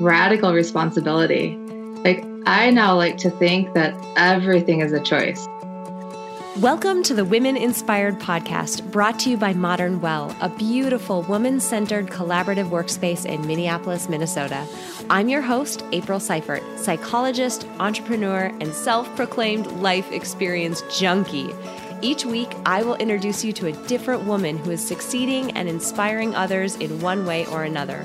radical responsibility. Like, I now like to think that everything is a choice. Welcome to the Women Inspired podcast, brought to you by Modern Well, a beautiful woman centered collaborative workspace in Minneapolis, Minnesota. I'm your host, April Seifert, psychologist, entrepreneur, and self proclaimed life experience junkie. Each week, I will introduce you to a different woman who is succeeding and inspiring others in one way or another.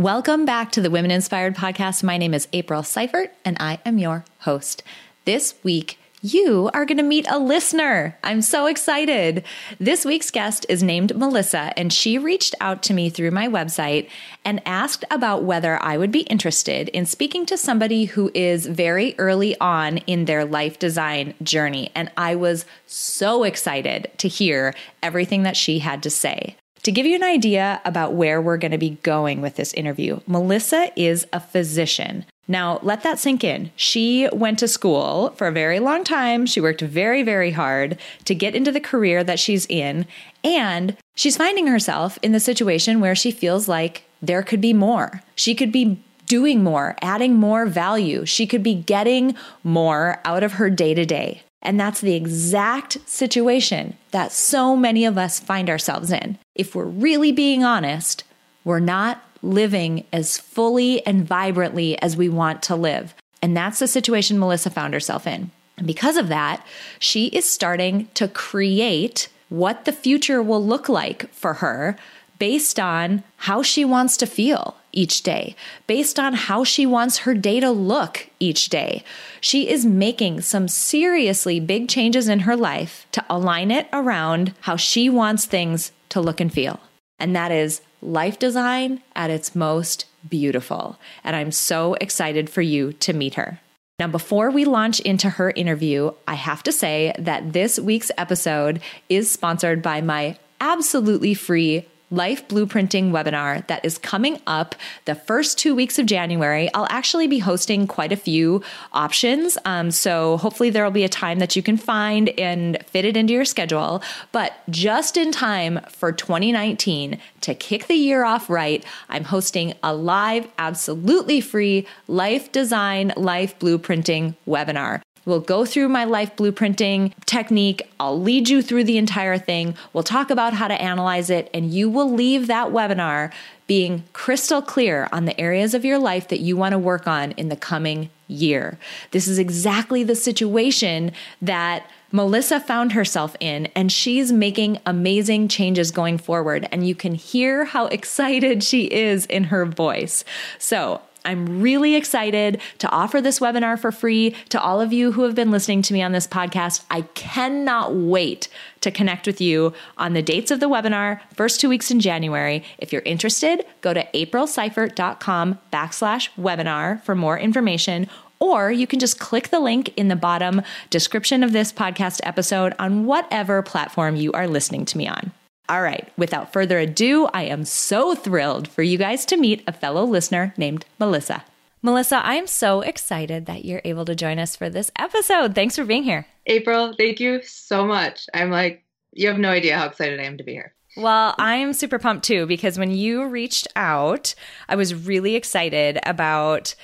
Welcome back to the Women Inspired Podcast. My name is April Seifert, and I am your host. This week, you are going to meet a listener. I'm so excited. This week's guest is named Melissa, and she reached out to me through my website and asked about whether I would be interested in speaking to somebody who is very early on in their life design journey. And I was so excited to hear everything that she had to say. To give you an idea about where we're going to be going with this interview, Melissa is a physician. Now, let that sink in. She went to school for a very long time. She worked very, very hard to get into the career that she's in. And she's finding herself in the situation where she feels like there could be more. She could be doing more, adding more value. She could be getting more out of her day to day. And that's the exact situation that so many of us find ourselves in. If we're really being honest, we're not living as fully and vibrantly as we want to live. And that's the situation Melissa found herself in. And because of that, she is starting to create what the future will look like for her based on how she wants to feel each day, based on how she wants her day to look each day. She is making some seriously big changes in her life to align it around how she wants things to look and feel. And that is life design at its most beautiful. And I'm so excited for you to meet her. Now, before we launch into her interview, I have to say that this week's episode is sponsored by my absolutely free life blueprinting webinar that is coming up the first two weeks of January. I'll actually be hosting quite a few options. Um, so hopefully there will be a time that you can find and fit it into your schedule. But just in time for 2019 to kick the year off right, I'm hosting a live, absolutely free life design, life blueprinting webinar. We'll go through my life blueprinting technique. I'll lead you through the entire thing. We'll talk about how to analyze it, and you will leave that webinar being crystal clear on the areas of your life that you want to work on in the coming year. This is exactly the situation that Melissa found herself in, and she's making amazing changes going forward. And you can hear how excited she is in her voice. So, I'm really excited to offer this webinar for free to all of you who have been listening to me on this podcast. I cannot wait to connect with you on the dates of the webinar, first two weeks in January. If you're interested, go to aprilseifert.com backslash webinar for more information or you can just click the link in the bottom description of this podcast episode on whatever platform you are listening to me on. All right, without further ado, I am so thrilled for you guys to meet a fellow listener named Melissa. Melissa, I am so excited that you're able to join us for this episode. Thanks for being here. April, thank you so much. I'm like, you have no idea how excited I am to be here. Well, I'm super pumped too because when you reached out, I was really excited about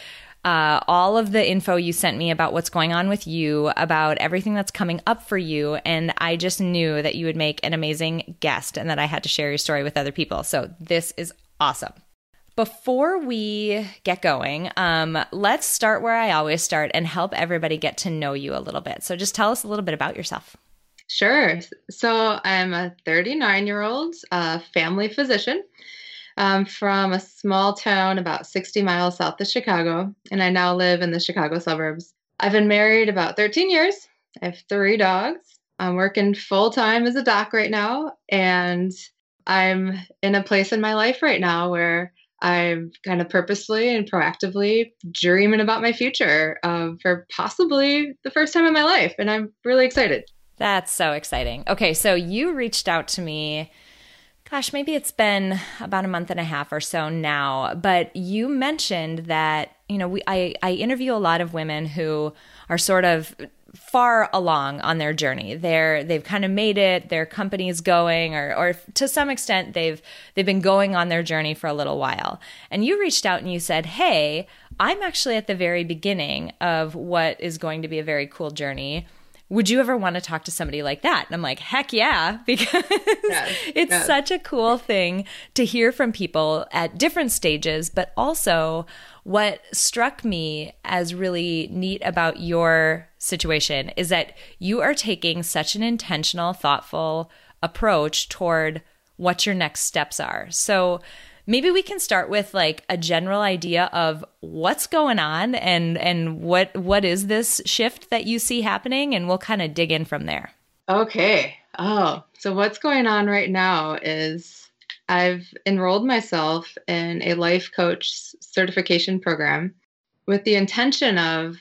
uh, all of the info you sent me about what's going on with you, about everything that's coming up for you. And I just knew that you would make an amazing guest and that I had to share your story with other people. So this is awesome. Before we get going, um, let's start where I always start and help everybody get to know you a little bit. So just tell us a little bit about yourself. Sure. So I'm a 39 year old uh, family physician um, from a small town about 60 miles south of Chicago, and I now live in the Chicago suburbs. I've been married about 13 years. I have three dogs. I'm working full time as a doc right now, and I'm in a place in my life right now where I'm kind of purposefully and proactively dreaming about my future uh, for possibly the first time in my life. And I'm really excited. That's so exciting. Okay, so you reached out to me. Gosh, maybe it's been about a month and a half or so now, but you mentioned that, you know, we I, I interview a lot of women who are sort of far along on their journey. They're they've kind of made it, their company's going or or to some extent they've they've been going on their journey for a little while. And you reached out and you said, "Hey, I'm actually at the very beginning of what is going to be a very cool journey." Would you ever want to talk to somebody like that? And I'm like, heck yeah, because yes, it's yes. such a cool thing to hear from people at different stages, but also what struck me as really neat about your situation is that you are taking such an intentional, thoughtful approach toward what your next steps are. So maybe we can start with like a general idea of what's going on and and what what is this shift that you see happening and we'll kind of dig in from there. Okay. Oh, so what's going on right now is I've enrolled myself in a life coach certification program with the intention of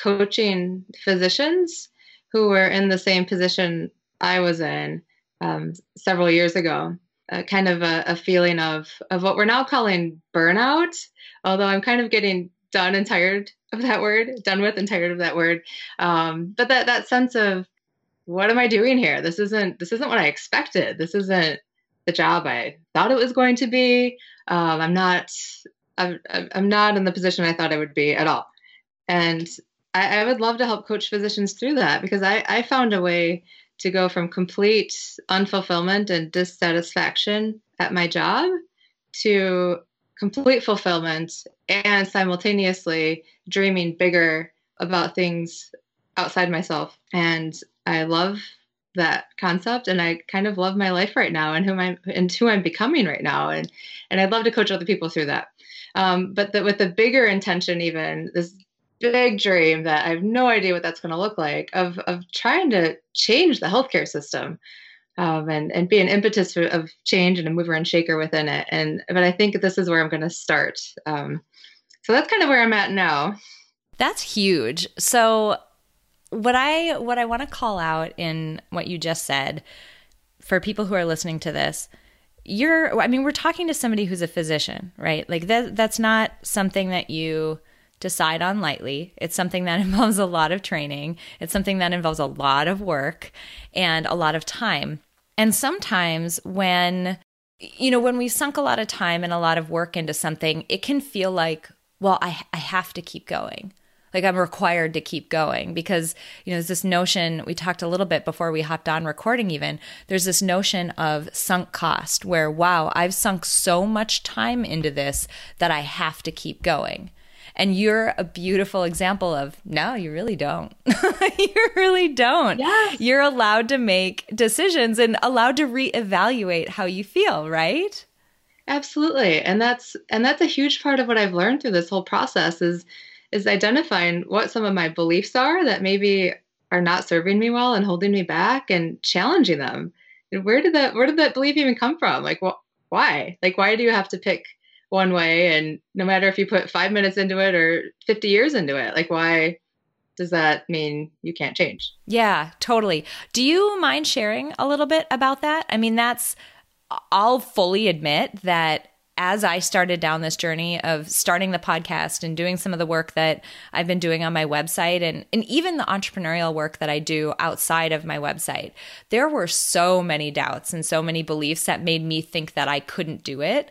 coaching physicians who were in the same position I was in um, several years ago. Uh, kind of a, a, feeling of of what we're now calling burnout, although I'm kind of getting done and tired of that word, done with and tired of that word. Um, but that that sense of what am I doing here? This isn't this isn't what I expected. This isn't the job I thought it was going to be. Um, I'm not. I'm, I'm not in the position I thought I would be at all. And I, I would love to help coach physicians through that because I, I found a way to go from complete unfulfillment and dissatisfaction at my job to complete fulfillment and simultaneously dreaming bigger about things outside myself. And I love that concept and I kind of love my life right now and who I'm and who I'm becoming right now and and I'd love to coach other people through that. Um, but the, with the bigger intention, even this big dream that I have no idea what that's going to look like of of trying to change the healthcare system. Um, and and be an impetus for, of change and a mover and shaker within it. And but I think this is where I'm going to start. Um, so that's kind of where I'm at now. That's huge. So what I what I want to call out in what you just said for people who are listening to this, you're I mean, we're talking to somebody who's a physician, right? Like that that's not something that you decide on lightly. It's something that involves a lot of training. It's something that involves a lot of work and a lot of time. And sometimes when you know, when we sunk a lot of time and a lot of work into something, it can feel like, well, I I have to keep going like I'm required to keep going because, you know, there's this notion we talked a little bit before we hopped on recording, even. There's this notion of sunk cost where, wow, I've sunk so much time into this that I have to keep going. And you're a beautiful example of no, you really don't. you really don't. Yes. You're allowed to make decisions and allowed to reevaluate how you feel, right? Absolutely. And that's and that's a huge part of what I've learned through this whole process is is identifying what some of my beliefs are that maybe are not serving me well and holding me back and challenging them. And where did that where did that belief even come from? Like what why? Like why do you have to pick one way and no matter if you put 5 minutes into it or 50 years into it, like why does that mean you can't change? Yeah, totally. Do you mind sharing a little bit about that? I mean, that's I'll fully admit that as I started down this journey of starting the podcast and doing some of the work that I've been doing on my website and, and even the entrepreneurial work that I do outside of my website, there were so many doubts and so many beliefs that made me think that I couldn't do it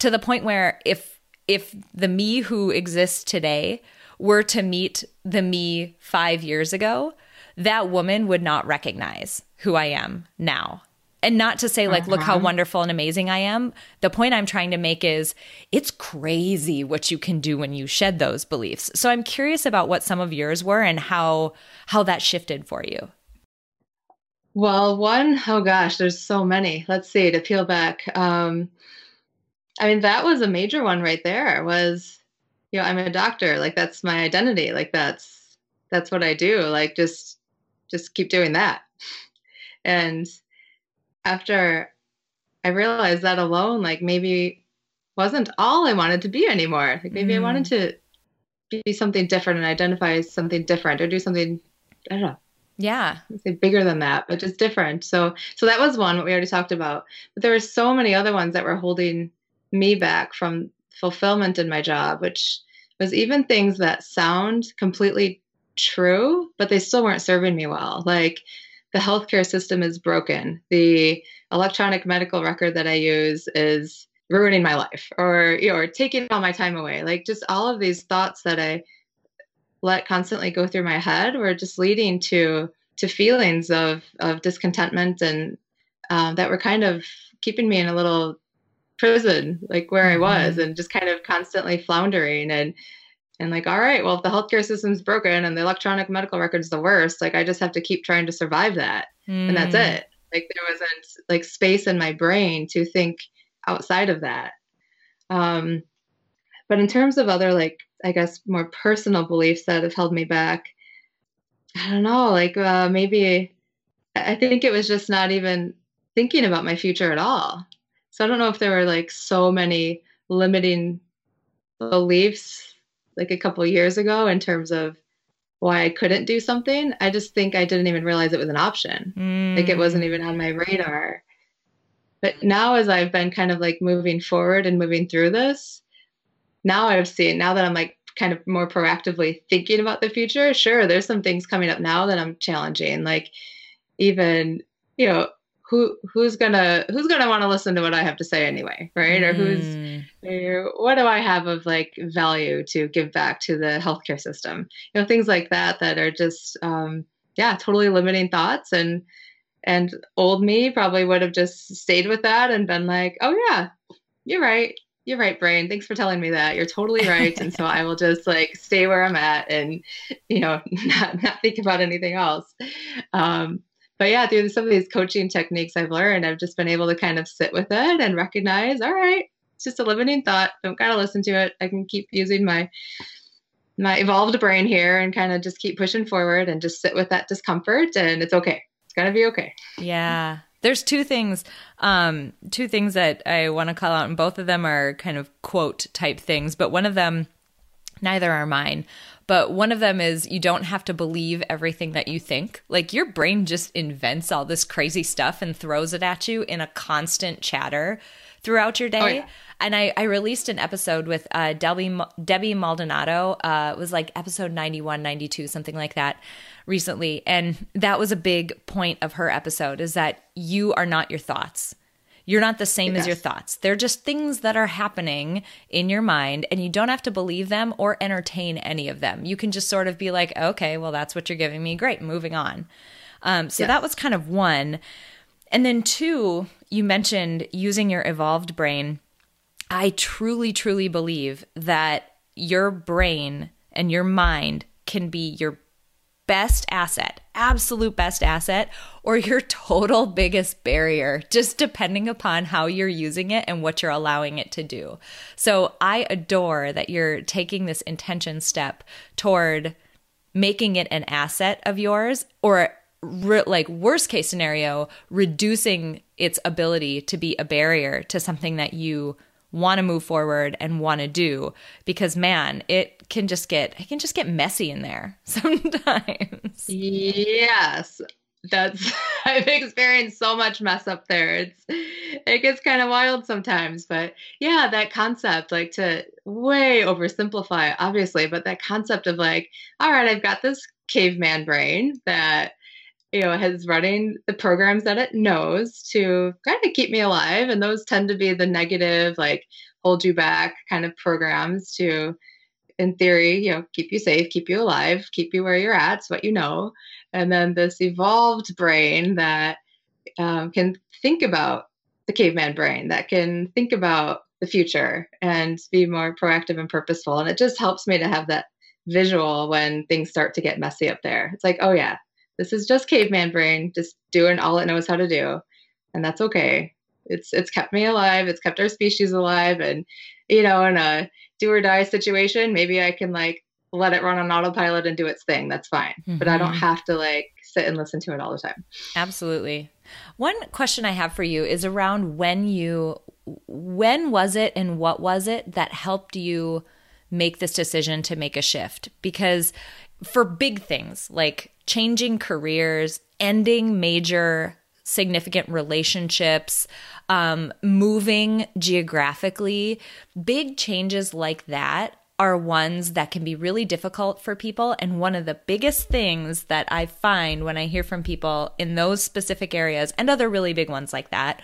to the point where if if the me who exists today were to meet the me 5 years ago, that woman would not recognize who I am now and not to say like uh-huh. look how uh-huh. wonderful and amazing i am the point i'm trying to make is it's crazy what you can do when you shed those beliefs so i'm curious about what some of yours were and how how that shifted for you well one oh gosh there's so many let's see to peel back um i mean that was a major one right there was you know i'm a doctor like that's my identity like that's that's what i do like just just keep doing that and after I realized that alone, like maybe wasn't all I wanted to be anymore. Like maybe mm. I wanted mm. to be something different and identify as something different or do something I don't know. Yeah. Bigger than that, but just different. So so that was one what we already talked about. But there were so many other ones that were holding me back from fulfillment in my job, which was even things that sound completely true, but they still weren't serving me well. Like the healthcare system is broken. The electronic medical record that I use is ruining my life or you know, or taking all my time away. Like just all of these thoughts that I let constantly go through my head were just leading to to feelings of of discontentment and um, that were kind of keeping me in a little prison, like where mm-hmm. I was, and just kind of constantly floundering and and like, all right, well, if the healthcare system's broken and the electronic medical record's the worst, like I just have to keep trying to survive that, mm. and that's mm. it. Like there wasn't like space in my brain to think outside of that. Um, but in terms of other like I guess more personal beliefs that have held me back, I don't know, like uh, maybe I think it was just not even thinking about my future at all. So I don't know if there were like so many limiting beliefs like a couple years ago in terms of why I couldn't do something. I just think I didn't even realize it was an option. Mm. Like it wasn't even on my radar. But now as I've been kind of like moving forward and moving through this, now I've seen now that I'm like kind of more proactively thinking about the future, sure, there's some things coming up now that I'm challenging. Like even, you know, who who's gonna who's gonna want to listen to what I have to say anyway, right? Or who's mm. what do I have of like value to give back to the healthcare system? You know, things like that that are just um, yeah, totally limiting thoughts and and old me probably would have just stayed with that and been like, oh yeah, you're right you're right, brain. Thanks for telling me that. You're totally right. and so I will just like stay where I'm at and, you know, not, not think about anything else. Um, but yeah, through some of these coaching techniques I've learned, I've just been able to kind of sit with it and recognize, all right, it's just a limiting thought. Don't gotta listen to it. I can keep using my my evolved brain here and kind of just keep pushing forward and just sit with that discomfort and it's okay. It's gonna be okay. Yeah. There's two things, um, two things that I want to call out, and both of them are kind of quote type things, but one of them, neither are mine. But one of them is you don't have to believe everything that you think. Like your brain just invents all this crazy stuff and throws it at you in a constant chatter throughout your day. Oh, yeah. And I, I released an episode with uh, Debbie, Debbie Maldonado. Uh, it was like episode 91, 92, something like that recently. And that was a big point of her episode is that you are not your thoughts. You're not the same yes. as your thoughts. They're just things that are happening in your mind, and you don't have to believe them or entertain any of them. You can just sort of be like, okay, well, that's what you're giving me. Great, moving on. Um, so yes. that was kind of one. And then two, you mentioned using your evolved brain. I truly, truly believe that your brain and your mind can be your best asset, absolute best asset, or your total biggest barrier, just depending upon how you're using it and what you're allowing it to do. So I adore that you're taking this intention step toward making it an asset of yours or re- like worst case scenario reducing its ability to be a barrier to something that you want to move forward and want to do because man it can just get it can just get messy in there sometimes yes that's i've experienced so much mess up there it's it gets kind of wild sometimes but yeah that concept like to way oversimplify obviously but that concept of like all right i've got this caveman brain that you know, has running the programs that it knows to kind of keep me alive. And those tend to be the negative, like hold you back kind of programs to, in theory, you know, keep you safe, keep you alive, keep you where you're at, it's what you know. And then this evolved brain that um, can think about the caveman brain, that can think about the future and be more proactive and purposeful. And it just helps me to have that visual when things start to get messy up there. It's like, oh yeah, this is just caveman brain, just doing all it knows how to do, and that's okay. It's it's kept me alive. It's kept our species alive, and you know, in a do or die situation, maybe I can like let it run on autopilot and do its thing. That's fine, mm-hmm. but I don't mm-hmm. have to like sit and listen to it all the time. Absolutely. One question I have for you is around when you when was it and what was it that helped you make this decision to make a shift? Because for big things like changing careers, ending major significant relationships, um, moving geographically, big changes like that are ones that can be really difficult for people. And one of the biggest things that I find when I hear from people in those specific areas and other really big ones like that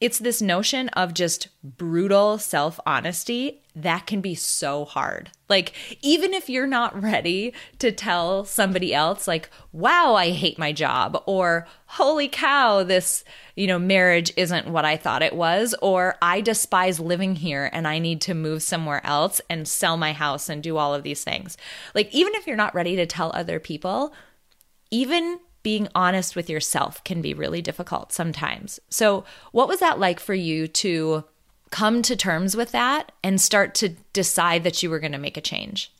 it's this notion of just brutal self honesty that can be so hard. Like, even if you're not ready to tell somebody else, like, wow, I hate my job, or holy cow, this, you know, marriage isn't what I thought it was, or I despise living here and I need to move somewhere else and sell my house and do all of these things. Like, even if you're not ready to tell other people, even being honest with yourself can be really difficult sometimes. So, what was that like for you to come to terms with that and start to decide that you were going to make a change?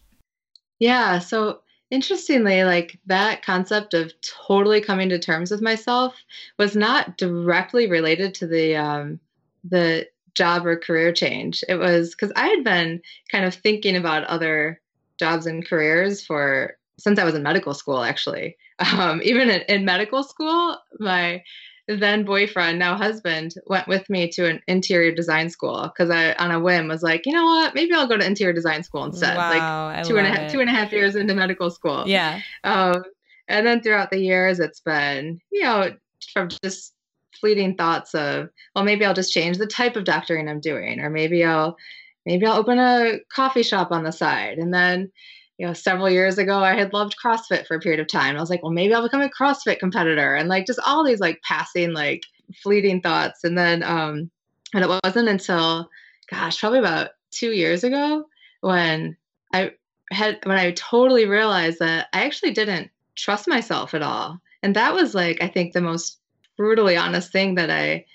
Yeah. So, interestingly, like that concept of totally coming to terms with myself was not directly related to the, um, the job or career change. It was because I had been kind of thinking about other jobs and careers for since I was in medical school, actually. Um, even in, in, medical school, my then boyfriend, now husband, went with me to an interior design school because I, on a whim, was like, you know what, maybe I'll go to interior design school instead. Wow, like two and a half years into medical school. Yeah. Um, and then throughout the years, it's been, you know, from just fleeting thoughts of, well, maybe I'll just change the type of doctoring I'm doing, or maybe I'll, maybe I'll open a coffee shop on the side, and then you know, several years ago, I had loved CrossFit for a period of time. I was like, well, maybe I'll become a CrossFit competitor, and like just all these like passing, like fleeting thoughts. And then, um, and it wasn't until, gosh, probably about two years ago when I had when I totally realized that I actually didn't trust myself at all, and that was like I think the most brutally honest thing that I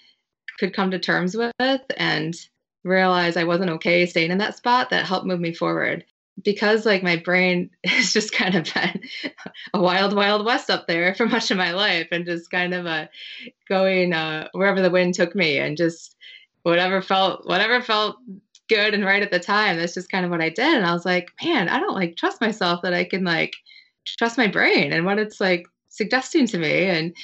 could come to terms with, and realize I wasn't okay staying in that spot that helped move me forward because like my brain has just kind of been a wild wild west up there for much of my life and just kind of uh, going uh, wherever the wind took me and just whatever felt whatever felt good and right at the time that's just kind of what i did. And i was like man i don't like trust myself that i can like trust my brain and what it's like suggesting to me. And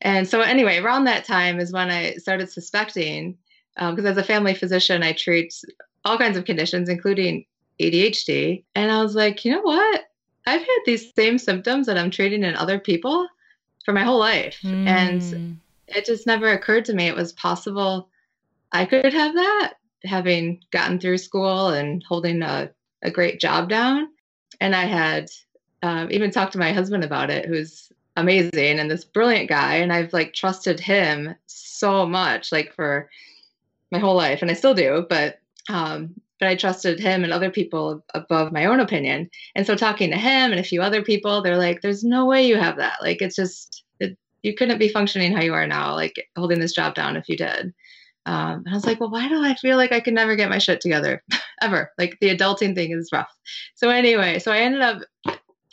and so anyway around that time is when i started suspecting because um, as a family physician i treat all kinds of conditions including ADHD. And I was like, you know what? I've had these same symptoms that I'm treating in other people for my whole life. Mm. And hmm. it just never occurred to me it was possible I could have that, having gotten through school and holding a, a great job down. And I had um, even talked to my husband about it, who's amazing and this brilliant guy. And I've like trusted him so much, like for my whole life. And I still do. But um, but I trusted him and other people above my own opinion. And so talking to him and a few other people, they're like, "There's no way you have that. Like, it's just it, you couldn't be functioning how you are now, like holding this job down if you did." Um, and I was like, "Well, why do I feel like I can never get my shit together ever? Like the adulting thing is rough." So anyway, so I ended up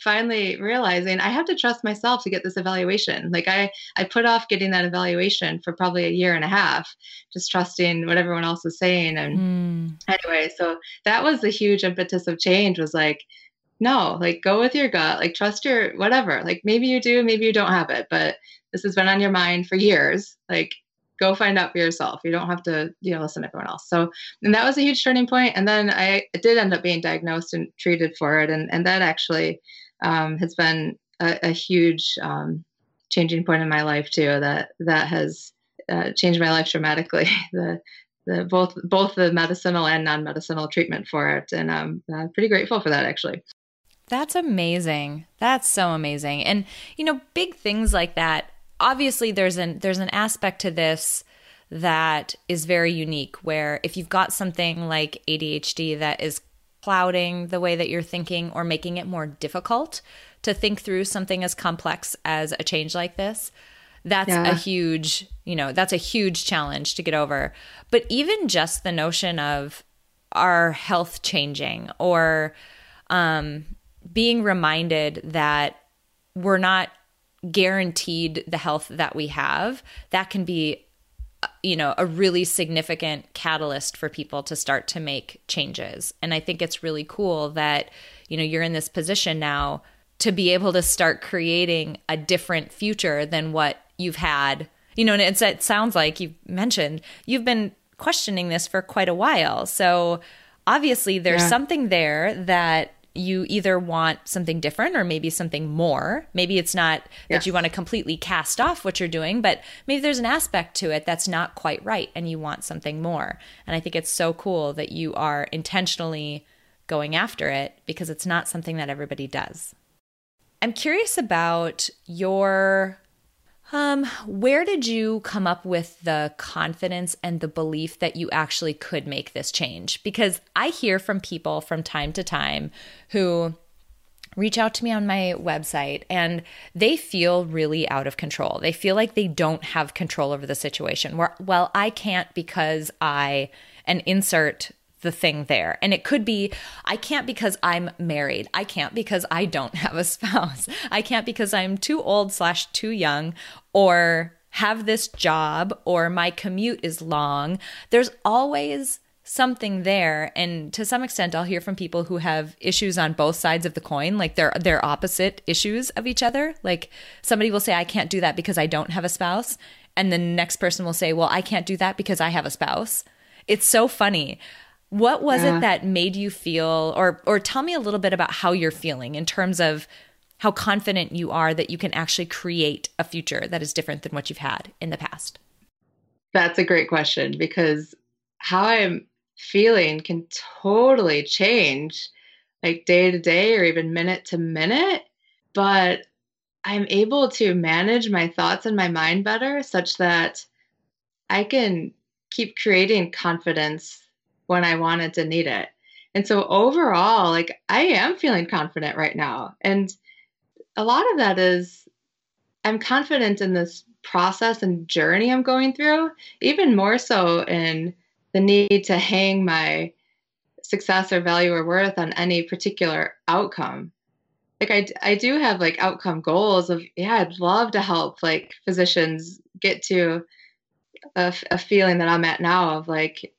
finally realizing I have to trust myself to get this evaluation. Like I, I put off getting that evaluation for probably a year and a half, just trusting what everyone else is saying. And mm. anyway, so that was the huge impetus of change was like, no, like go with your gut, like trust your whatever. Like maybe you do, maybe you don't have it, but this has been on your mind for years. Like go find out for yourself. You don't have to, you know, listen to everyone else. So, and that was a huge turning point. And then I did end up being diagnosed and treated for it. And, and that actually um, has been a, a huge um, changing point in my life too. That that has uh, changed my life dramatically. the the both both the medicinal and non-medicinal treatment for it, and I'm uh, pretty grateful for that actually. That's amazing. That's so amazing. And you know, big things like that. Obviously, there's an there's an aspect to this that is very unique. Where if you've got something like ADHD that is clouding the way that you're thinking or making it more difficult to think through something as complex as a change like this that's yeah. a huge you know that's a huge challenge to get over but even just the notion of our health changing or um, being reminded that we're not guaranteed the health that we have that can be you know, a really significant catalyst for people to start to make changes. And I think it's really cool that, you know, you're in this position now to be able to start creating a different future than what you've had. You know, and it's, it sounds like you've mentioned you've been questioning this for quite a while. So obviously there's yeah. something there that you either want something different or maybe something more. Maybe it's not that you want to completely cast off what you're doing, but maybe there's an aspect to it that's not quite right and you want something more. And I think it's so cool that you are intentionally going after it because it's not something that everybody does. I'm curious about your um, where did you come up with the confidence and the belief that you actually could make this change? Because I hear from people from time to time who reach out to me on my website and they feel really out of control. They feel like they don't have control over the situation. Where, well, I can't because I and insert the thing there. And it could be I can't because I'm married. I can't because I don't have a spouse. I can't because I'm too old slash too young or have this job or my commute is long. There's always something there and to some extent I'll hear from people who have issues on both sides of the coin like they're they're opposite issues of each other like somebody will say I can't do that because I don't have a spouse and the next person will say well I can't do that because I have a spouse it's so funny what was yeah. it that made you feel or or tell me a little bit about how you're feeling in terms of how confident you are that you can actually create a future that is different than what you've had in the past? That's a great question because how I'm feeling can totally change like day to day or even minute to minute, but I'm able to manage my thoughts and my mind better such that I can keep creating confidence when I wanted to need it. And so overall, like I am feeling confident right now. And a lot of that is I'm confident in this process and journey I'm going through, even more so in the need to hang my success or value or worth on any particular outcome. Like I, I do have like outcome goals of yeah I'd love to help like physicians get to a, a feeling that I'm at now of like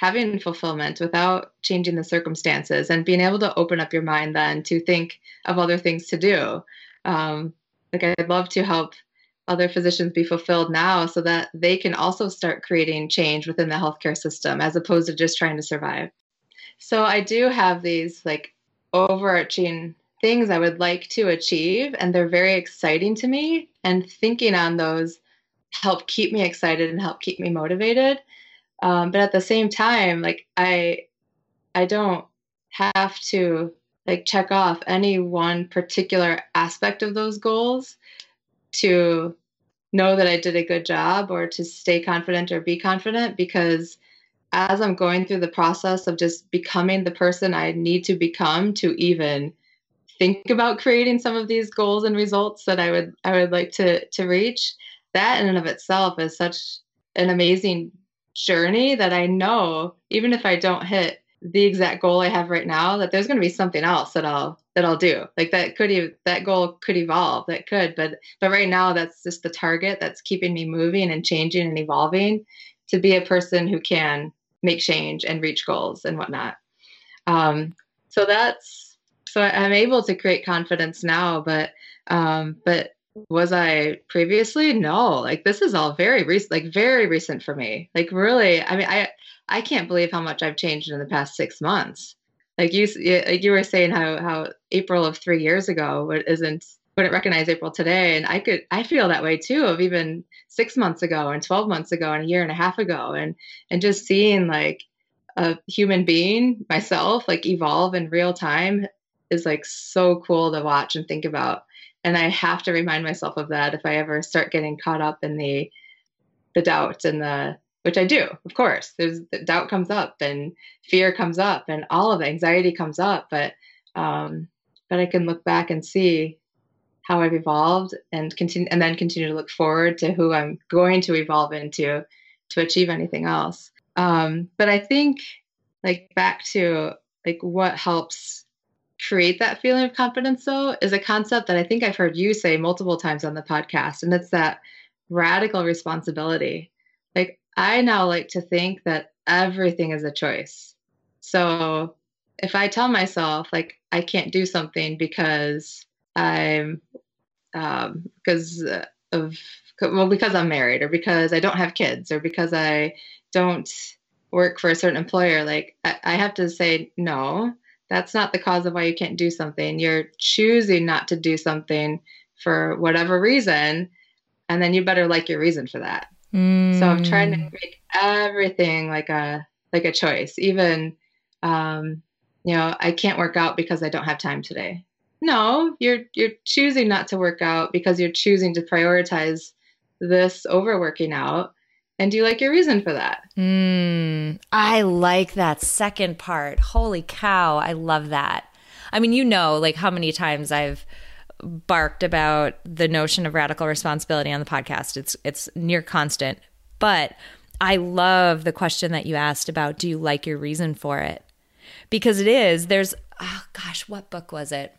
having fulfillment without changing the circumstances and being able to open up your mind then to think of other things to do. Um, like I'd love to help other physicians be fulfilled now so that they can also start creating change within the healthcare system as opposed to just trying to survive. So I do have these like overarching things I would like to achieve and they're very exciting to me and thinking on those help keep me excited and help keep me motivated um, but at the same time, like I, I don't have to like check off any one particular aspect of those goals to know that I did a good job or to stay confident or be confident because as I'm going through the process of just becoming the person I need to become to even think about creating some of these goals and results that I would I would like to to reach that in and of itself is such an amazing journey that I know even if I don't hit the exact goal I have right now, that there's going to be something else that I'll that I'll do. Like that could that goal could evolve. That could, but but right now that's just the target that's keeping me moving and changing and evolving to be a person who can make change and reach goals and whatnot. Um, so that's so I'm able to create confidence now, but um, but was I previously? No, like this is all very recent, like very recent for me. Like really, I mean, I I can't believe how much I've changed in the past six months. Like you, like you were saying how how April of three years ago isn't wouldn't recognize April today, and I could I feel that way too of even six months ago and twelve months ago and a year and a half ago, and and just seeing like a human being myself like evolve in real time is like so cool to watch and think about and I have to remind myself of that if I ever start getting caught up in the the doubt and the which I do, of course. There's the doubt comes up and fear comes up and all of the anxiety comes up, but um, but I can look back and see how I've evolved and continue and then continue to look forward to who I'm going to evolve into to achieve anything else. Um, but I think like back to like what helps create that feeling of confidence though is a concept that I think I've heard you say multiple times on the podcast and it's that radical responsibility. Like I now like to think that everything is a choice. So if I tell myself like I can't do something because I'm um, because of well because I'm married or because I don't have kids or because I don't work for a certain employer, like I, I have to say no. That's not the cause of why you can't do something. You're choosing not to do something for whatever reason, and then you better like your reason for that. Mm. So I'm trying to mm. make everything like a like a choice. Even um, you know, I can't work out because I don't have time today. No, you're you're choosing not to work out because you're choosing to prioritize this over working out. And do you like your reason for that? Mm, I like that second part. Holy cow, I love that. I mean, you know, like how many times I've barked about the notion of radical responsibility on the podcast. It's it's near constant. But I love the question that you asked about do you like your reason for it? Because it is, there's oh gosh, what book was it?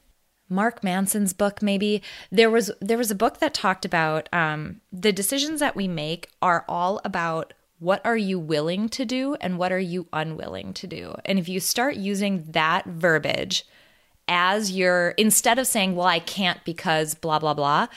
Mark Manson's book maybe there was there was a book that talked about um, the decisions that we make are all about what are you willing to do and what are you unwilling to do and if you start using that verbiage as you're instead of saying, well, I can't because blah, blah, blah,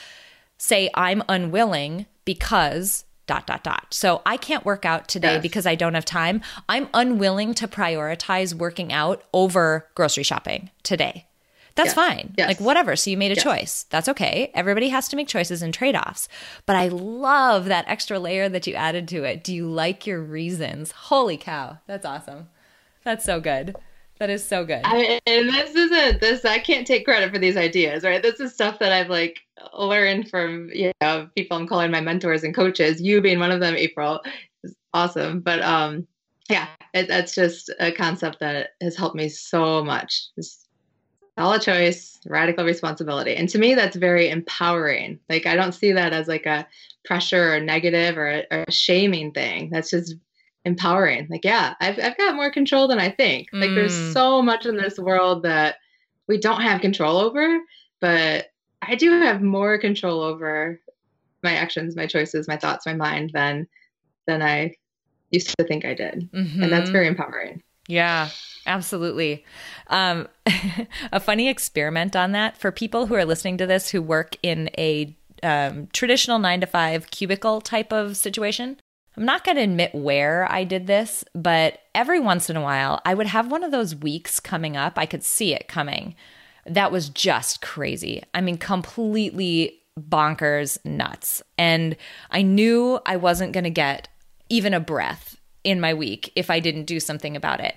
say, I'm unwilling because dot, dot, dot. So I can't work out today yes. because I don't have time. I'm unwilling to prioritize working out over grocery shopping today. That's yes. fine. Yes. Like, whatever. So you made a choice. That's okay. Everybody has to make choices and trade offs. But I love that extra layer that you added to it. Do you like your reasons? Holy cow. That's awesome. That's so good. That is so good. I, and this isn't this. I can't take credit for these ideas, right? This is stuff that I've like learned from you know people I'm calling my mentors and coaches. You being one of them, April, is awesome. But um, yeah, it, that's just a concept that has helped me so much. It's all a choice, radical responsibility, and to me, that's very empowering. Like I don't see that as like a pressure or negative or a, or a shaming thing. That's just empowering. Like, yeah, I've, I've got more control than I think. Like, mm. there's so much in this world that we don't have control over, but I do have more control over my actions, my choices, my thoughts, my mind than than I used to think I did. Mm-hmm. And that's very empowering. Yeah, absolutely. Um, a funny experiment on that for people who are listening to this who work in a um, traditional nine to five cubicle type of situation. I'm not going to admit where I did this, but every once in a while, I would have one of those weeks coming up. I could see it coming. That was just crazy. I mean, completely bonkers nuts. And I knew I wasn't going to get even a breath in my week if I didn't do something about it.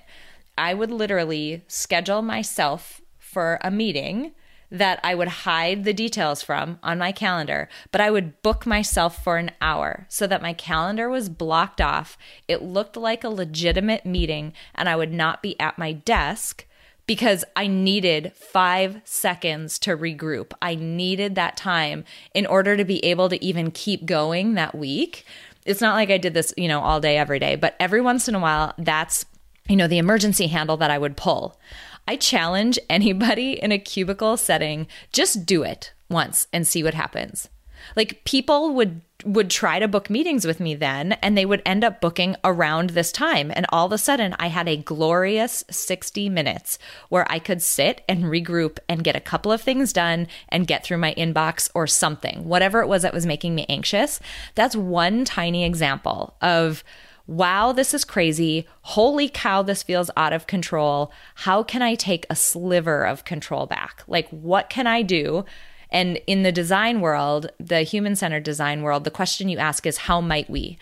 I would literally schedule myself for a meeting that I would hide the details from on my calendar, but I would book myself for an hour so that my calendar was blocked off. It looked like a legitimate meeting, and I would not be at my desk because I needed five seconds to regroup. I needed that time in order to be able to even keep going that week. It's not like I did this, you know, all day, every day, but every once in a while, that's, you know, the emergency handle that I would pull. I challenge anybody in a cubicle setting, just do it once and see what happens. Like people would would try to book meetings with me then and they would end up booking around this time and all of a sudden I had a glorious 60 minutes where I could sit and regroup and get a couple of things done and get through my inbox or something whatever it was that was making me anxious that's one tiny example of wow, this is crazy. Holy cow, this feels out of control. How can I take a sliver of control back? Like, what can I do? And in the design world, the human centered design world, the question you ask is, how might we?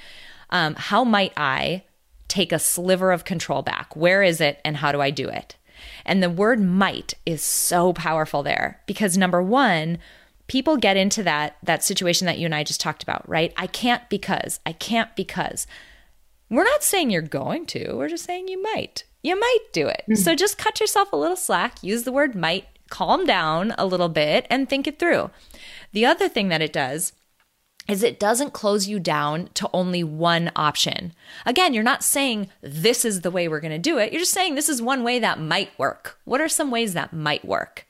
Um, how might I take a sliver of control back? Where is it and how do I do it? And the word might is so powerful there because number one, people get into that that situation that you and I just talked about, right? I can't because, I can't because. We're not saying you're going to, we're just saying you might. You might do it. Mm-hmm. So just cut yourself a little slack, use the word might, calm down a little bit, and think it through. The other thing that it does is it doesn't close you down to only one option. Again, you're not saying this is the way we're going to do it. You're just saying this is one way that might work. What are some ways that might work?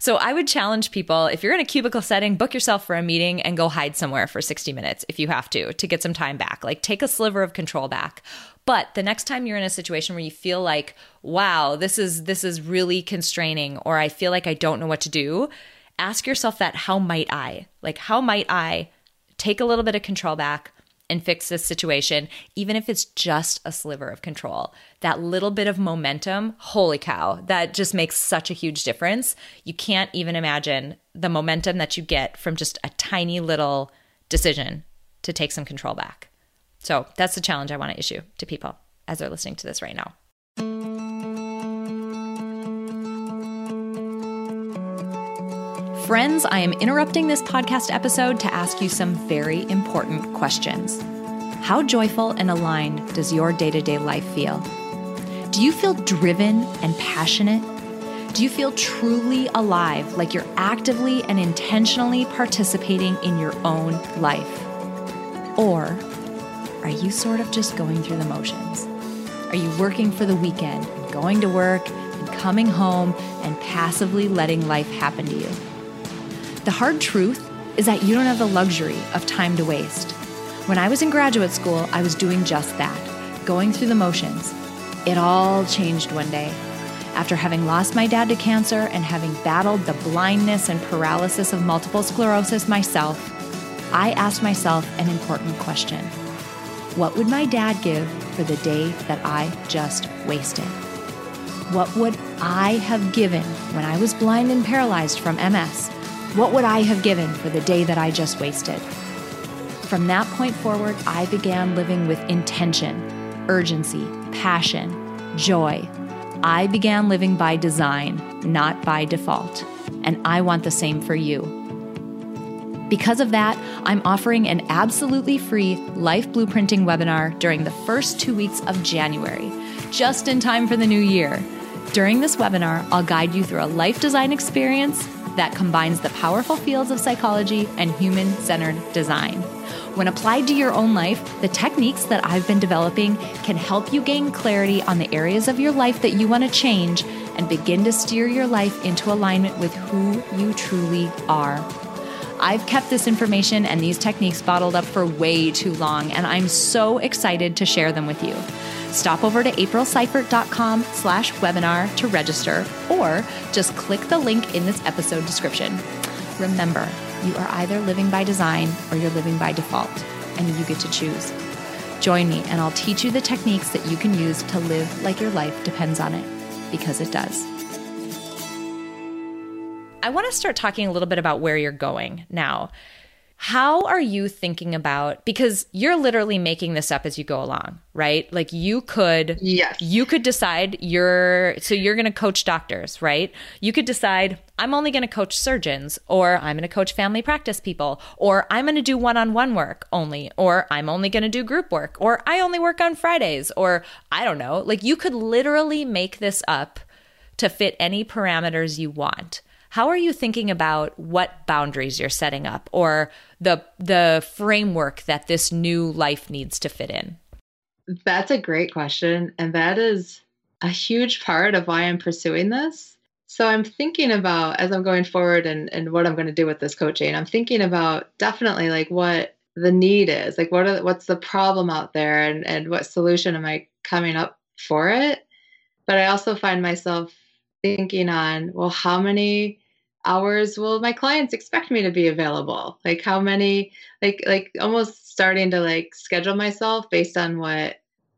So I would challenge people if you're in a cubicle setting, book yourself for a meeting and go hide somewhere for 60 minutes if you have to to get some time back. Like take a sliver of control back. But the next time you're in a situation where you feel like, wow, this is this is really constraining or I feel like I don't know what to do, ask yourself that how might I? Like how might I take a little bit of control back and fix this situation, even if it's just a sliver of control. That little bit of momentum, holy cow, that just makes such a huge difference. You can't even imagine the momentum that you get from just a tiny little decision to take some control back. So that's the challenge I want to issue to people as they're listening to this right now. Friends, I am interrupting this podcast episode to ask you some very important questions. How joyful and aligned does your day to day life feel? Do you feel driven and passionate? Do you feel truly alive, like you're actively and intentionally participating in your own life? Or are you sort of just going through the motions? Are you working for the weekend and going to work and coming home and passively letting life happen to you? The hard truth is that you don't have the luxury of time to waste. When I was in graduate school, I was doing just that, going through the motions. It all changed one day. After having lost my dad to cancer and having battled the blindness and paralysis of multiple sclerosis myself, I asked myself an important question What would my dad give for the day that I just wasted? What would I have given when I was blind and paralyzed from MS? What would I have given for the day that I just wasted? From that point forward, I began living with intention, urgency, passion, joy. I began living by design, not by default. And I want the same for you. Because of that, I'm offering an absolutely free life blueprinting webinar during the first two weeks of January, just in time for the new year. During this webinar, I'll guide you through a life design experience that combines the powerful fields of psychology and human centered design. When applied to your own life, the techniques that I've been developing can help you gain clarity on the areas of your life that you want to change and begin to steer your life into alignment with who you truly are. I've kept this information and these techniques bottled up for way too long, and I'm so excited to share them with you. Stop over to aprilseifert.com slash webinar to register or just click the link in this episode description. Remember, you are either living by design or you're living by default, and you get to choose. Join me, and I'll teach you the techniques that you can use to live like your life depends on it, because it does. I want to start talking a little bit about where you're going now. How are you thinking about because you're literally making this up as you go along, right? Like you could yes. you could decide you're so you're going to coach doctors, right? You could decide I'm only going to coach surgeons or I'm going to coach family practice people or I'm going to do one-on-one work only or I'm only going to do group work or I only work on Fridays or I don't know. Like you could literally make this up to fit any parameters you want. How are you thinking about what boundaries you're setting up or the the framework that this new life needs to fit in? That's a great question and that is a huge part of why I'm pursuing this. So I'm thinking about as I'm going forward and, and what I'm going to do with this coaching, I'm thinking about definitely like what the need is, like what are, what's the problem out there and, and what solution am I coming up for it? But I also find myself thinking on, well, how many hours will my clients expect me to be available? Like how many like like almost starting to like schedule myself based on what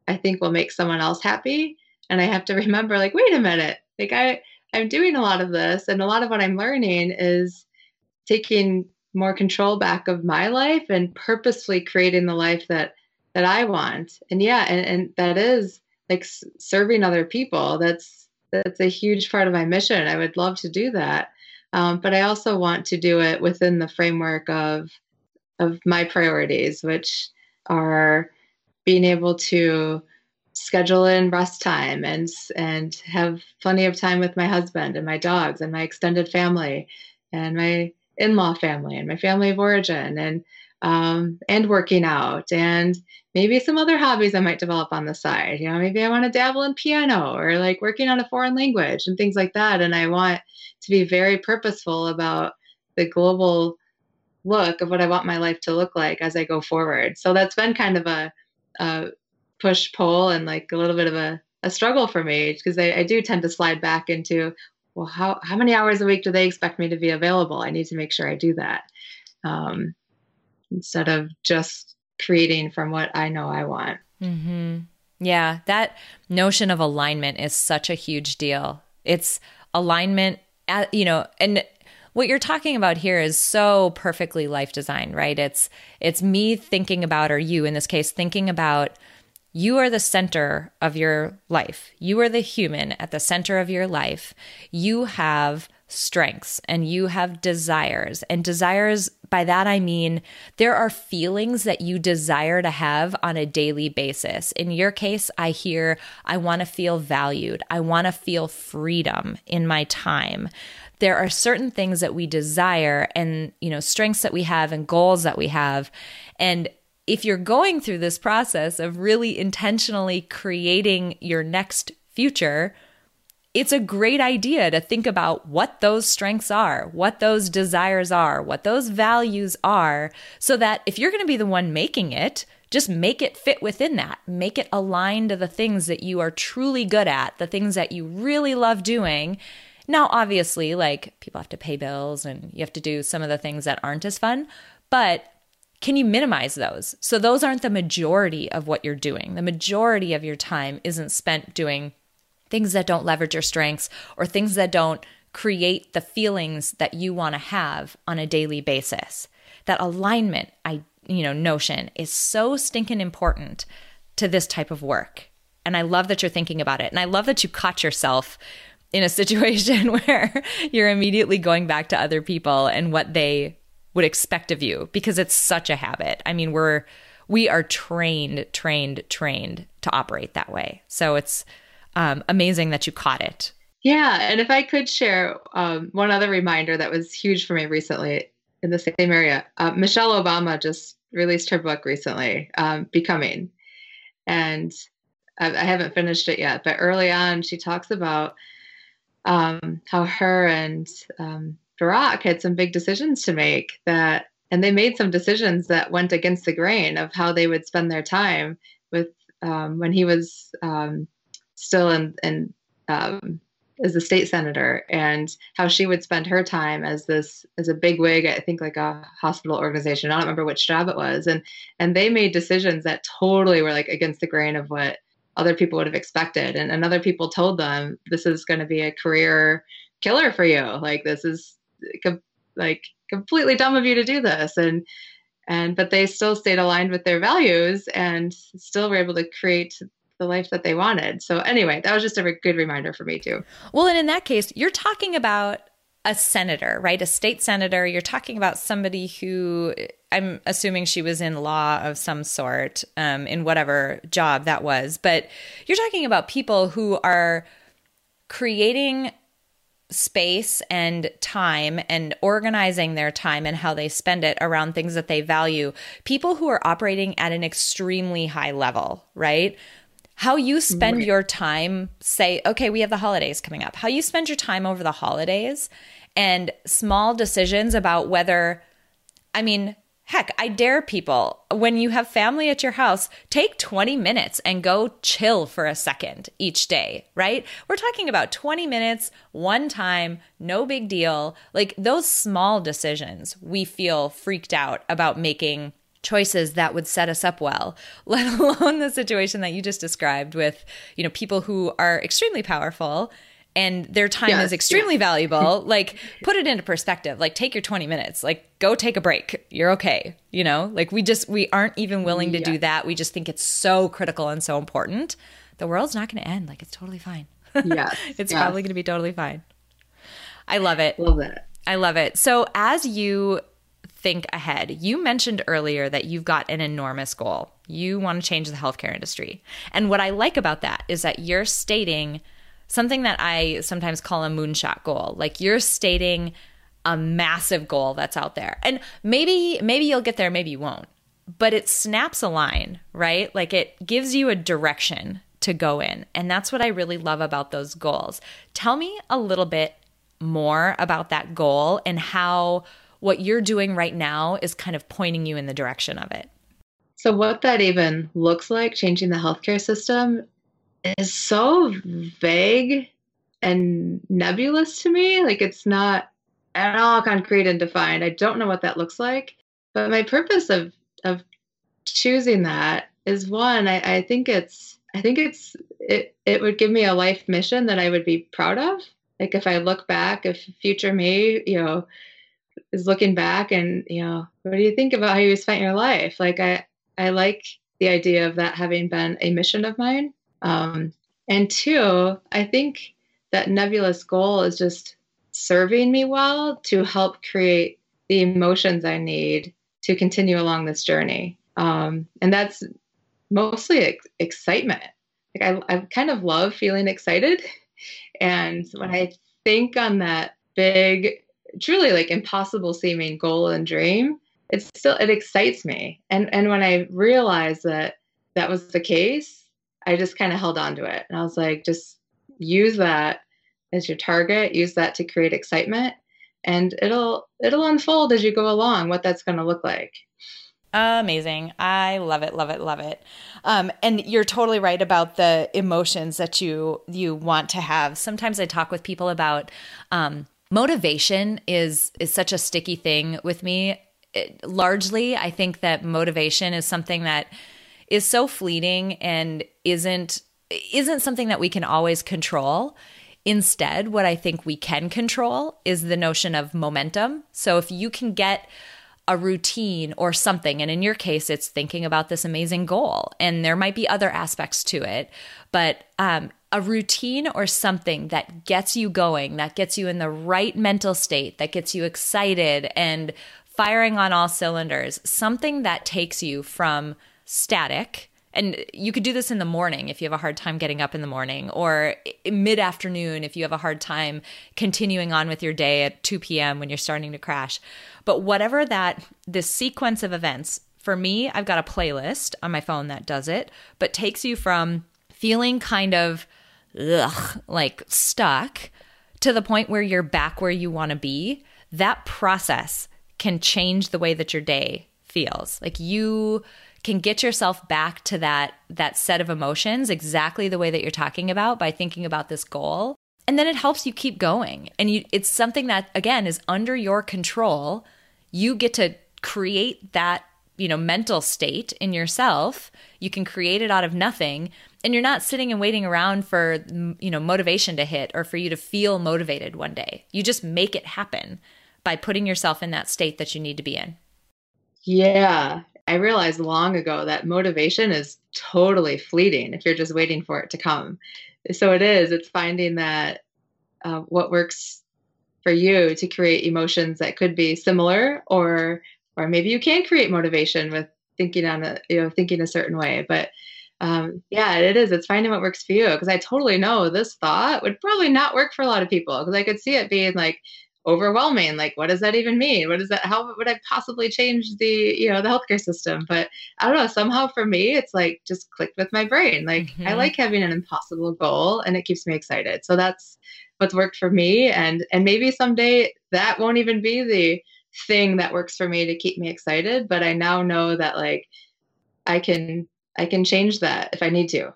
I think will make someone else happy. And I have to remember like, wait a minute, like I I'm doing a lot of this and a lot of what I'm learning is taking more control back of my life and purposefully creating the life that that I want. And yeah, and, and that is like serving other people. That's that's a huge part of my mission. I would love to do that. Um, but I also want to do it within the framework of of my priorities, which are being able to schedule in rest time and and have plenty of time with my husband and my dogs and my extended family and my in-law family and my family of origin and um, and working out and maybe some other hobbies I might develop on the side. You know, maybe I want to dabble in piano or like working on a foreign language and things like that. And I want to be very purposeful about the global look of what I want my life to look like as I go forward. So that's been kind of a, a push pull and like a little bit of a, a struggle for me because I, I do tend to slide back into, well, how, how many hours a week do they expect me to be available? I need to make sure I do that. Um, instead of just creating from what I know I want. Mm-hmm. Yeah, that notion of alignment is such a huge deal. It's alignment, you know, and what you're talking about here is so perfectly life design, right? It's it's me thinking about or you in this case thinking about you are the center of your life. You are the human at the center of your life. You have strengths and you have desires. And desires, by that I mean there are feelings that you desire to have on a daily basis. In your case, I hear, I want to feel valued. I want to feel freedom in my time. There are certain things that we desire and, you know, strengths that we have and goals that we have. And if you're going through this process of really intentionally creating your next future, it's a great idea to think about what those strengths are, what those desires are, what those values are, so that if you're going to be the one making it, just make it fit within that. Make it align to the things that you are truly good at, the things that you really love doing. Now, obviously, like people have to pay bills and you have to do some of the things that aren't as fun, but can you minimize those? So those aren't the majority of what you're doing. The majority of your time isn't spent doing things that don't leverage your strengths or things that don't create the feelings that you want to have on a daily basis. That alignment, I you know, notion is so stinking important to this type of work. And I love that you're thinking about it. And I love that you caught yourself in a situation where you're immediately going back to other people and what they would expect of you because it's such a habit. I mean, we're we are trained, trained, trained to operate that way. So it's um, amazing that you caught it. Yeah, and if I could share um, one other reminder that was huge for me recently in the same area, uh, Michelle Obama just released her book recently, um, Becoming, and I, I, haven't finished it yet. But early on, she talks about um, how her and um, Barack had some big decisions to make that, and they made some decisions that went against the grain of how they would spend their time with um, when he was um, still in, in um, as a state senator and how she would spend her time as this as a big wig i think like a hospital organization. I don't remember which job it was. And and they made decisions that totally were like against the grain of what other people would have expected. And, and other people told them this is going to be a career killer for you. Like this is like completely dumb of you to do this and and but they still stayed aligned with their values and still were able to create the life that they wanted. So anyway, that was just a good reminder for me too. Well, and in that case, you're talking about a senator, right? A state senator. You're talking about somebody who I'm assuming she was in law of some sort, um, in whatever job that was. But you're talking about people who are creating space and time and organizing their time and how they spend it around things that they value. People who are operating at an extremely high level, right? how you spend right. your time say okay we have the holidays coming up how you spend your time over the holidays and small decisions about whether i mean heck i dare people when you have family at your house take 20 minutes and go chill for a second each day right? We're talking about 20 minutes one time no big deal. Like those small decisions we feel freaked out about making choices that would set us up well let alone the situation that you just described with you know people who are extremely powerful and their time yes, is extremely yes. valuable like put it into perspective. Like take your 20 minutes. Like go take a break. You're okay you know? Like we just we aren't even willing to yes. do that. We just think it's so critical and so important. The world's not going to end. Like it's totally fine. Yeah. It's probably going to be totally fine. I love it. Love it. I love it. So as you think ahead. You mentioned earlier that you've got an enormous goal. You want to change the healthcare industry. And what I like about that is that you're stating something that I sometimes call a moonshot goal. Like you're stating a massive goal that's out there. And maybe maybe you'll get there, maybe you won't. But it snaps a line, right? Like it gives you a direction to go in. And that's what I really love about those goals. Tell me a little bit more about that goal and how what you're doing right now is kind of pointing you in the direction of it. So, what that even looks like, changing the healthcare system, is so vague and nebulous to me. Like, it's not at all concrete and defined. I don't know what that looks like. But my purpose of, of choosing that is one, I, I think it's I think it's it it would give me a life mission that I would be proud of. Like if I look back, if future me, you know, is looking back and, you know, what do you think about how you spent your life? Like I I like the idea of that having been a mission of mine. Um, and two, I think that nebulous goal is just serving me well to help create the emotions I need to continue along this journey. Um, and that's mostly ex- excitement. Like I, I kind of love feeling excited. And when I think on that big, truly like impossible seeming goal and dream, it still it excites me. And and when I realized that that was the case, I just kind of held on to it. And I was like, just use that as your target, use that to create excitement and it'll it'll unfold as you go along what that's going to look like. Amazing. I love it, love it, love it. Um, and you're totally right about the emotions that you you want to have. Sometimes I talk with people about um, motivation is is such a sticky thing with me. It, largely, I think that motivation is something that is so fleeting and isn't isn't something that we can always control. Instead, what I think we can control is the notion of momentum. So if you can get a routine or something. And in your case, it's thinking about this amazing goal. And there might be other aspects to it, but um, a routine or something that gets you going, that gets you in the right mental state, that gets you excited and firing on all cylinders, something that takes you from static and you could do this in the morning if you have a hard time getting up in the morning, or mid afternoon if you have a hard time continuing on with your day at 2 p.m. when you're starting to crash. But whatever that, this sequence of events, for me, I've got a playlist on my phone that does it, but takes you from feeling kind of ugh, like stuck to the point where you're back where you want to be. That process can change the way that your day feels. Like you can get yourself back to that that set of emotions exactly the way that you're talking about by thinking about this goal. And then it helps you keep going. And you it's something that again is under your control. You get to create that you know mental state in yourself. You can create it out of nothing. And you're not sitting and waiting around for you know motivation to hit or for you to feel motivated one day. You just make it happen by putting yourself in that state that you need to be in. Yeah I realized long ago that motivation is totally fleeting if you're just waiting for it to come. So it is, it's finding that uh, what works for you to create emotions that could be similar or or maybe you can create motivation with thinking on a you know thinking a certain way but um, yeah it is it's finding what works for you because i totally know this thought would probably not work for a lot of people because i could see it being like overwhelming. Like what does that even mean? What is that how would i possibly change the you know the healthcare system? But i don't know somehow for me it's like just clicked with my brain. Like mm-hmm. i like having an impossible goal and it keeps me excited. So that's what's worked for me and and maybe someday that won't even be the thing that works for me to keep me excited but i now know that like i can i can change that if i need to.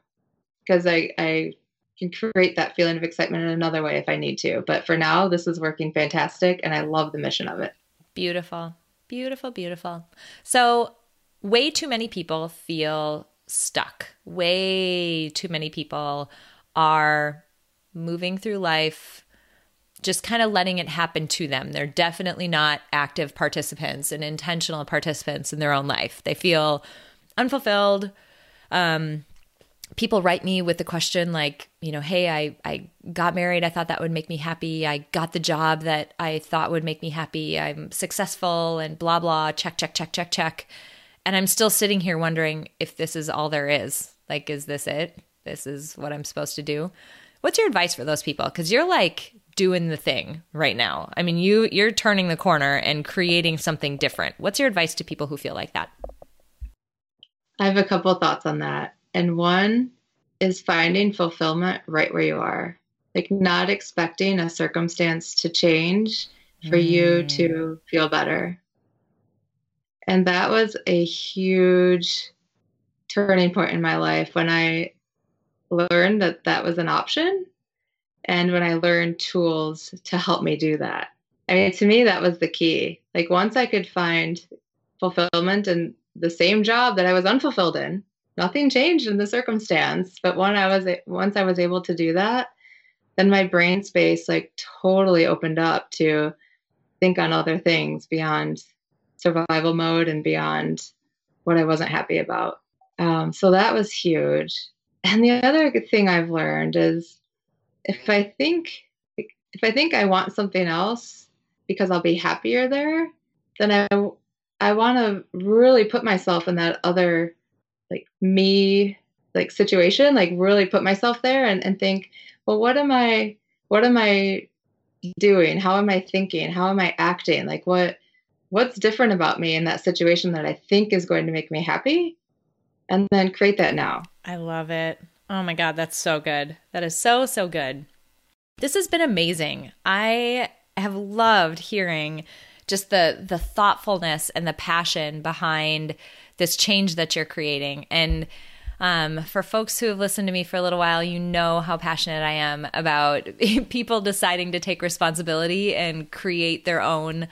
Because i i can create that feeling of excitement in another way if I need to. But for now, this is working fantastic and I love the mission of it. Beautiful. Beautiful, beautiful. So, way too many people feel stuck. Way too many people are moving through life just kind of letting it happen to them. They're definitely not active participants and intentional participants in their own life. They feel unfulfilled, um, people write me with the question like, you know, hey, I, I got married. I thought that would make me happy. I got the job that I thought would make me happy. I'm successful and blah, blah, check, check, check, check, check. And I'm still sitting here wondering if this is all there is. Like, is this it? This is what I'm supposed to do. What's your advice for those people? Because you're like doing the thing right now. I mean, you you're turning the corner and creating something different. What's your advice to people who feel like that? I have a couple thoughts on that. And one is finding fulfillment right where you are. Like not expecting a circumstance to change for mm. you to feel better. And that was a huge turning point in my life when I learned that that was an option and when I learned tools to help me do that. I mean, to me, that was the key. Like, once I could find fulfillment in the same job that I was unfulfilled in, nothing changed in the circumstance. But when I was, once I was able to do that, then my brain space like totally opened up to think on other things beyond survival mode and beyond what I wasn't happy about. Um, so that was huge. And the other thing I've learned is if I think if I think I want something else because I'll be happier there, then I I want to really put myself in that other like me like situation, like really put myself there and, and think, well, what am I what am I doing? How am I thinking? How am I acting? Like what what's different about me in that situation that I think is going to make me happy? And then create that now. I love it. Oh my God, that's so good. That is so, so good. This has been amazing. I have loved hearing just the the thoughtfulness and the passion behind this change that you're creating. And um, for folks who have listened to me for a little while, you know how passionate I am about people deciding to take responsibility and create their own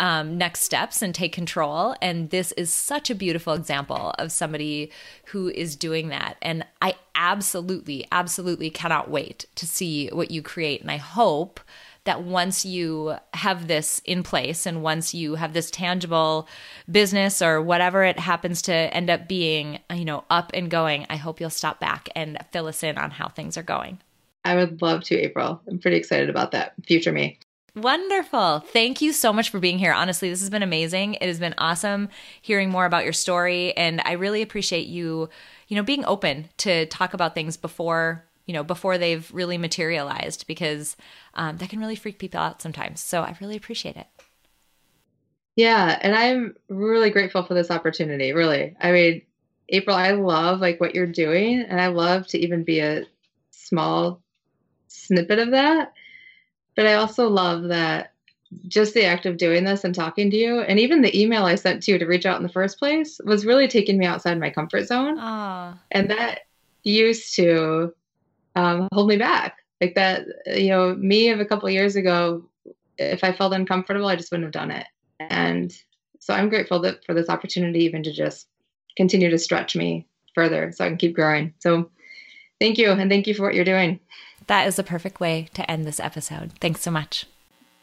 um, next steps and take control. And this is such a beautiful example of somebody who is doing that. And I absolutely, absolutely cannot wait to see what you create. And I hope that once you have this in place and once you have this tangible business or whatever it happens to end up being, you know, up and going, I hope you'll stop back and fill us in on how things are going. I would love to, April. I'm pretty excited about that. Future me. Wonderful. Thank you so much for being here. Honestly, this has been amazing. It has been awesome hearing more about your story and I really appreciate you, you know, being open to talk about things before, you know, before they've really materialized because um, that can really freak people out sometimes. So I really appreciate it. Yeah, and I'm really grateful for this opportunity, really. I mean, April, I love like what you're doing and I love to even be a small snippet of that but I also love that just the act of doing this and talking to you, and even the email I sent to you to reach out in the first place, was really taking me outside my comfort zone. Aww. And that used to um, hold me back. Like that, you know, me of a couple of years ago, if I felt uncomfortable, I just wouldn't have done it. And so I'm grateful that for this opportunity, even to just continue to stretch me further so I can keep growing. So thank you. And thank you for what you're doing. That is a perfect way to end this episode. Thanks so much.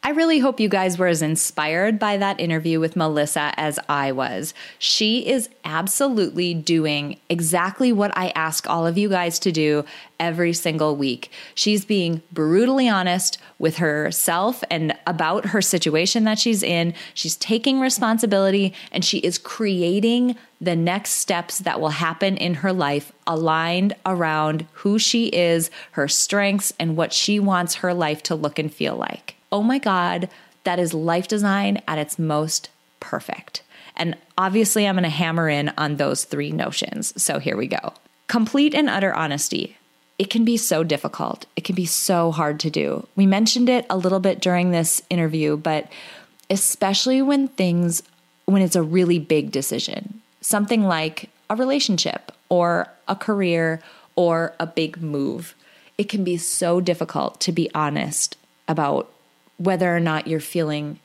I really hope you guys were as inspired by that interview with Melissa as I was. She is absolutely doing exactly what I ask all of you guys to do every single week. She's being brutally honest with herself and about her situation that she's in. She's taking responsibility and she is creating the next steps that will happen in her life aligned around who she is, her strengths, and what she wants her life to look and feel like oh my God, that is life design at its most perfect. And obviously, I'm going to hammer in on those three notions. So here we go. Complete and utter honesty. It can be so difficult. It can be so hard to do. We mentioned it a little bit during this interview, but especially when things, when it's a really big decision, something like a relationship or a career or a big move, it can be so difficult to be honest about whether or not you're feeling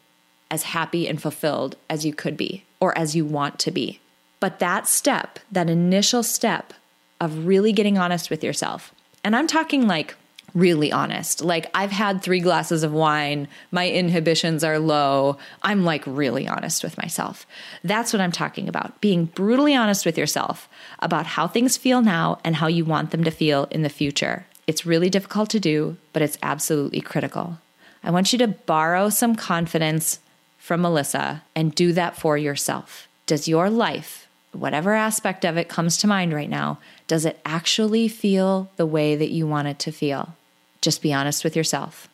as happy and fulfilled as you could be or as you want to be. But that step, that initial step of really getting honest with yourself, and I'm talking like really honest. Like, I've had three glasses of wine, my inhibitions are low. I'm like really honest with myself. That's what I'm talking about being brutally honest with yourself about how things feel now and how you want them to feel in the future. It's really difficult to do, but it's absolutely critical. I want you to borrow some confidence from Melissa and do that for yourself. Does your life, whatever aspect of it comes to mind right now, does it actually feel the way that you want it to feel? Just be honest with yourself.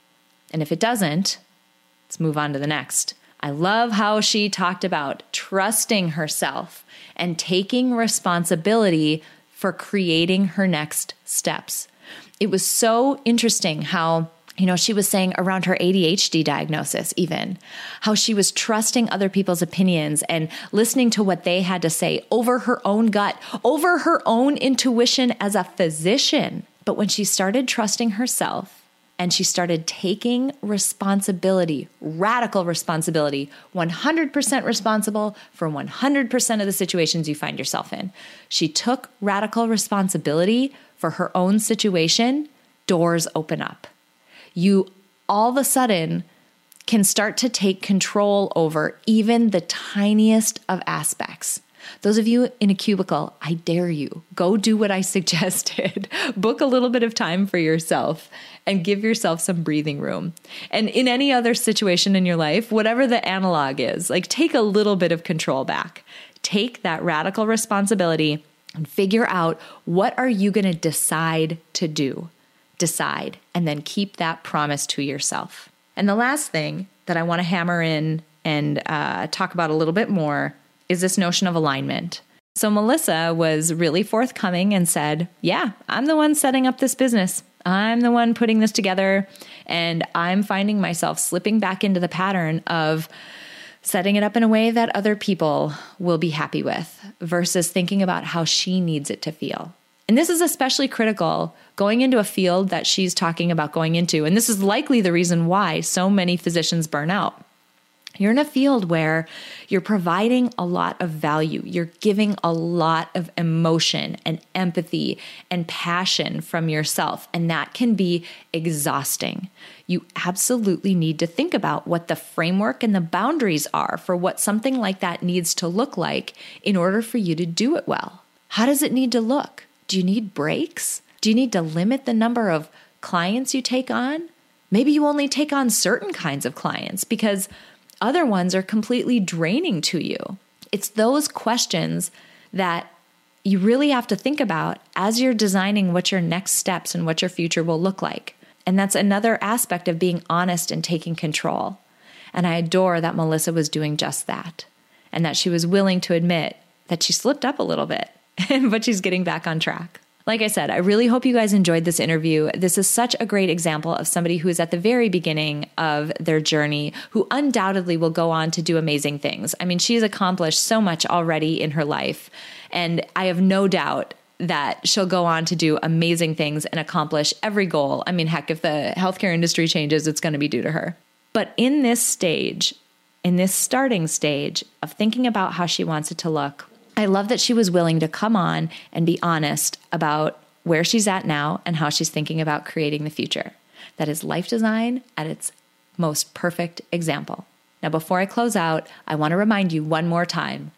And if it doesn't, let's move on to the next. I love how she talked about trusting herself and taking responsibility for creating her next steps. It was so interesting how you know, she was saying around her ADHD diagnosis, even how she was trusting other people's opinions and listening to what they had to say over her own gut, over her own intuition as a physician. But when she started trusting herself and she started taking responsibility, radical responsibility, 100% responsible for 100% of the situations you find yourself in, she took radical responsibility for her own situation, doors open up you all of a sudden can start to take control over even the tiniest of aspects. Those of you in a cubicle, I dare you, go do what I suggested. Book a little bit of time for yourself and give yourself some breathing room. And in any other situation in your life, whatever the analog is, like take a little bit of control back. Take that radical responsibility and figure out what are you going to decide to do? Decide, and then keep that promise to yourself. And the last thing that I want to hammer in and uh, talk about a little bit more is this notion of alignment. So, Melissa was really forthcoming and said, Yeah, I'm the one setting up this business. I'm the one putting this together. And I'm finding myself slipping back into the pattern of setting it up in a way that other people will be happy with versus thinking about how she needs it to feel. And this is especially critical going into a field that she's talking about going into. And this is likely the reason why so many physicians burn out. You're in a field where you're providing a lot of value. You're giving a lot of emotion and empathy and passion from yourself, and that can be exhausting. You absolutely need to think about what the framework and the boundaries are for what something like that needs to look like in order for you to do it well. How does it need to look? Do you need breaks? Do you need to limit the number of clients you take on? Maybe you only take on certain kinds of clients because other ones are completely draining to you. It's those questions that you really have to think about as you're designing what your next steps and what your future will look like. And that's another aspect of being honest and taking control. And I adore that Melissa was doing just that and that she was willing to admit that she slipped up a little bit but she's getting back on track. Like I said, I really hope you guys enjoyed this interview. This is such a great example of somebody who is at the very beginning of their journey, who undoubtedly will go on to do amazing things. I mean, she's accomplished so much already in her life, and I have no doubt that she'll go on to do amazing things and accomplish every goal. I mean, heck, if the healthcare industry changes, it's going to be due to her. But in this stage, in this starting stage of thinking about how she wants it to look, I love that she was willing to come on and be honest about where she's at now and how she's thinking about creating the future. That is life design at its most perfect example. Now, before I close out, I want to remind you one more time.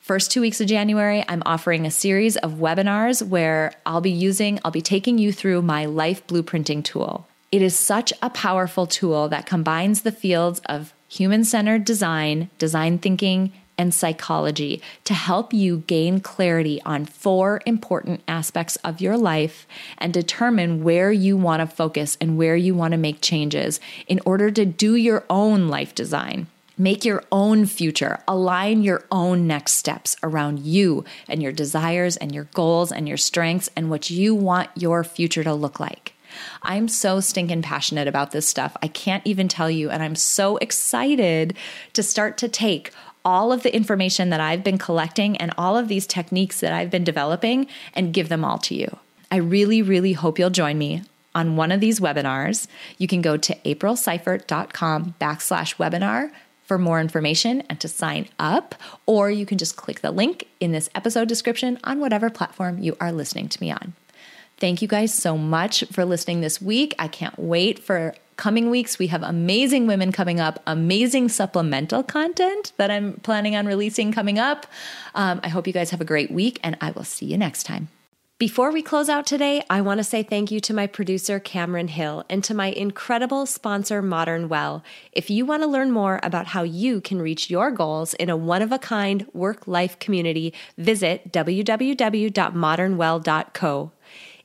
First two weeks of January, I'm offering a series of webinars where I'll be using, I'll be taking you through my life blueprinting tool. It is such a powerful tool that combines the fields of human centered design, design thinking, and psychology to help you gain clarity on four important aspects of your life and determine where you want to focus and where you want to make changes in order to do your own life design. Make your own future, align your own next steps around you and your desires and your goals and your strengths and what you want your future to look like. I'm so stinking passionate about this stuff. I can't even tell you. And I'm so excited to start to take all of the information that I've been collecting and all of these techniques that I've been developing and give them all to you. I really, really hope you'll join me on one of these webinars. You can go to aprilseifert.com backslash webinar for more information and to sign up, or you can just click the link in this episode description on whatever platform you are listening to me on. Thank you guys so much for listening this week. I can't wait for coming weeks, we have amazing women coming up, amazing supplemental content that I'm planning on releasing coming up. Um, I hope you guys have a great week, and I will see you next time. Before we close out today, I want to say thank you to my producer, Cameron Hill, and to my incredible sponsor, Modern Well. If you want to learn more about how you can reach your goals in a one of a kind work life community, visit www.modernwell.co.